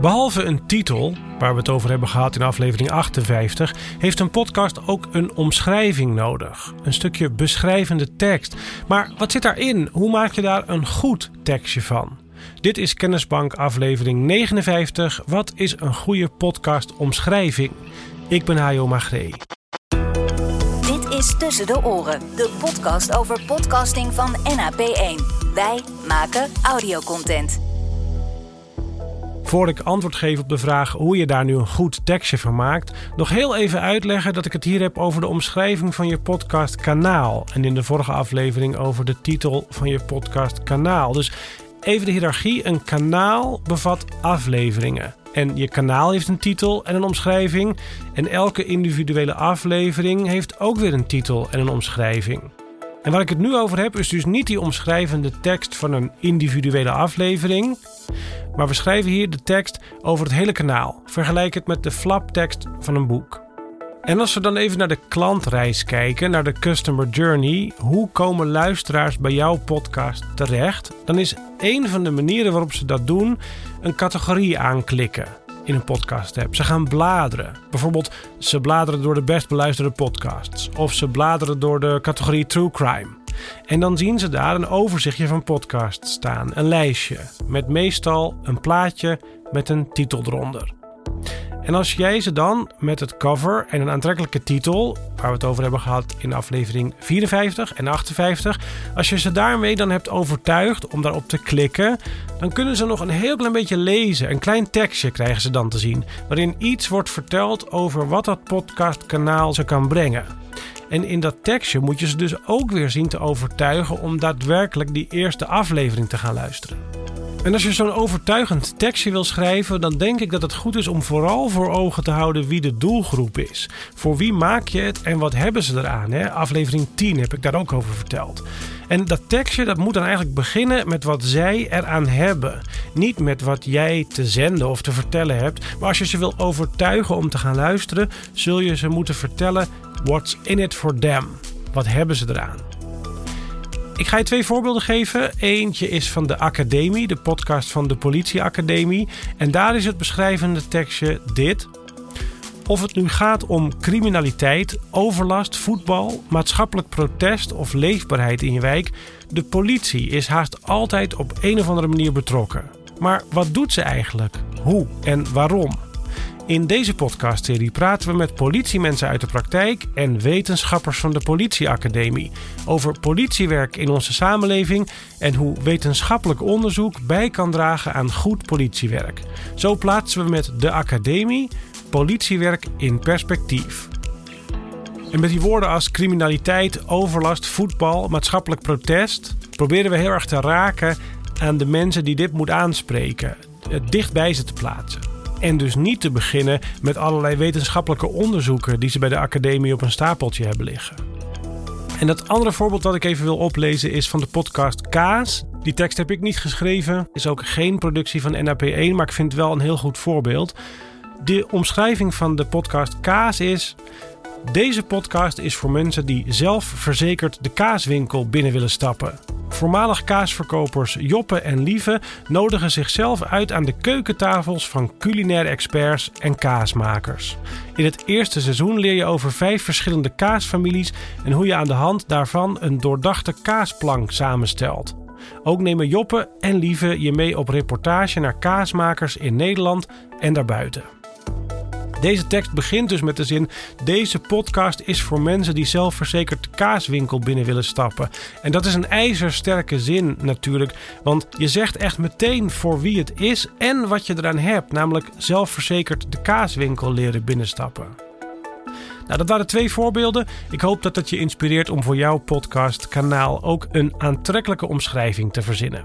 Behalve een titel, waar we het over hebben gehad in aflevering 58, heeft een podcast ook een omschrijving nodig. Een stukje beschrijvende tekst. Maar wat zit daarin? Hoe maak je daar een goed tekstje van? Dit is Kennisbank aflevering 59. Wat is een goede podcast omschrijving? Ik ben Hajo Magree. Dit is Tussen de Oren, de podcast over podcasting van NAP1. Wij maken audiocontent. Voor ik antwoord geef op de vraag hoe je daar nu een goed tekstje van maakt, nog heel even uitleggen dat ik het hier heb over de omschrijving van je podcastkanaal. En in de vorige aflevering over de titel van je podcastkanaal. Dus even de hiërarchie. Een kanaal bevat afleveringen. En je kanaal heeft een titel en een omschrijving. En elke individuele aflevering heeft ook weer een titel en een omschrijving. En waar ik het nu over heb, is dus niet die omschrijvende tekst van een individuele aflevering. Maar we schrijven hier de tekst over het hele kanaal. Vergelijk het met de flaptekst van een boek. En als we dan even naar de klantreis kijken, naar de customer journey, hoe komen luisteraars bij jouw podcast terecht? Dan is een van de manieren waarop ze dat doen een categorie aanklikken in een podcast app. Ze gaan bladeren. Bijvoorbeeld, ze bladeren door de best beluisterde podcasts. Of ze bladeren door de categorie True Crime. En dan zien ze daar een overzichtje van podcasts staan. Een lijstje. Met meestal een plaatje met een titel eronder. En als jij ze dan met het cover en een aantrekkelijke titel, waar we het over hebben gehad in aflevering 54 en 58, als je ze daarmee dan hebt overtuigd om daarop te klikken, dan kunnen ze nog een heel klein beetje lezen. Een klein tekstje krijgen ze dan te zien, waarin iets wordt verteld over wat dat podcastkanaal ze kan brengen. En in dat tekstje moet je ze dus ook weer zien te overtuigen om daadwerkelijk die eerste aflevering te gaan luisteren. En als je zo'n overtuigend tekstje wil schrijven, dan denk ik dat het goed is om vooral voor ogen te houden wie de doelgroep is. Voor wie maak je het en wat hebben ze eraan? Hè? Aflevering 10 heb ik daar ook over verteld. En dat tekstje dat moet dan eigenlijk beginnen met wat zij eraan hebben. Niet met wat jij te zenden of te vertellen hebt. Maar als je ze wil overtuigen om te gaan luisteren, zul je ze moeten vertellen: what's in it for them? Wat hebben ze eraan? Ik ga je twee voorbeelden geven. Eentje is van de Academie, de podcast van de Politieacademie. En daar is het beschrijvende tekstje dit. Of het nu gaat om criminaliteit, overlast, voetbal, maatschappelijk protest of leefbaarheid in je wijk, de politie is haast altijd op een of andere manier betrokken. Maar wat doet ze eigenlijk? Hoe en waarom? In deze podcastserie praten we met politiemensen uit de praktijk en wetenschappers van de Politieacademie over politiewerk in onze samenleving en hoe wetenschappelijk onderzoek bij kan dragen aan goed politiewerk. Zo plaatsen we met de Academie politiewerk in perspectief. En met die woorden als criminaliteit, overlast, voetbal, maatschappelijk protest proberen we heel erg te raken aan de mensen die dit moet aanspreken, het dicht bij ze te plaatsen. En dus niet te beginnen met allerlei wetenschappelijke onderzoeken die ze bij de academie op een stapeltje hebben liggen. En dat andere voorbeeld dat ik even wil oplezen is van de podcast Kaas. Die tekst heb ik niet geschreven, is ook geen productie van NAP1, maar ik vind het wel een heel goed voorbeeld. De omschrijving van de podcast Kaas is: Deze podcast is voor mensen die zelf verzekerd de kaaswinkel binnen willen stappen. Voormalig kaasverkopers Joppe en Lieve nodigen zichzelf uit aan de keukentafels van culinaire experts en kaasmakers. In het eerste seizoen leer je over vijf verschillende kaasfamilies en hoe je aan de hand daarvan een doordachte kaasplank samenstelt. Ook nemen Joppe en Lieve je mee op reportage naar kaasmakers in Nederland en daarbuiten. Deze tekst begint dus met de zin: Deze podcast is voor mensen die zelfverzekerd de kaaswinkel binnen willen stappen. En dat is een ijzersterke zin natuurlijk, want je zegt echt meteen voor wie het is en wat je eraan hebt, namelijk zelfverzekerd de kaaswinkel leren binnenstappen. Nou, dat waren twee voorbeelden. Ik hoop dat het je inspireert om voor jouw podcastkanaal ook een aantrekkelijke omschrijving te verzinnen.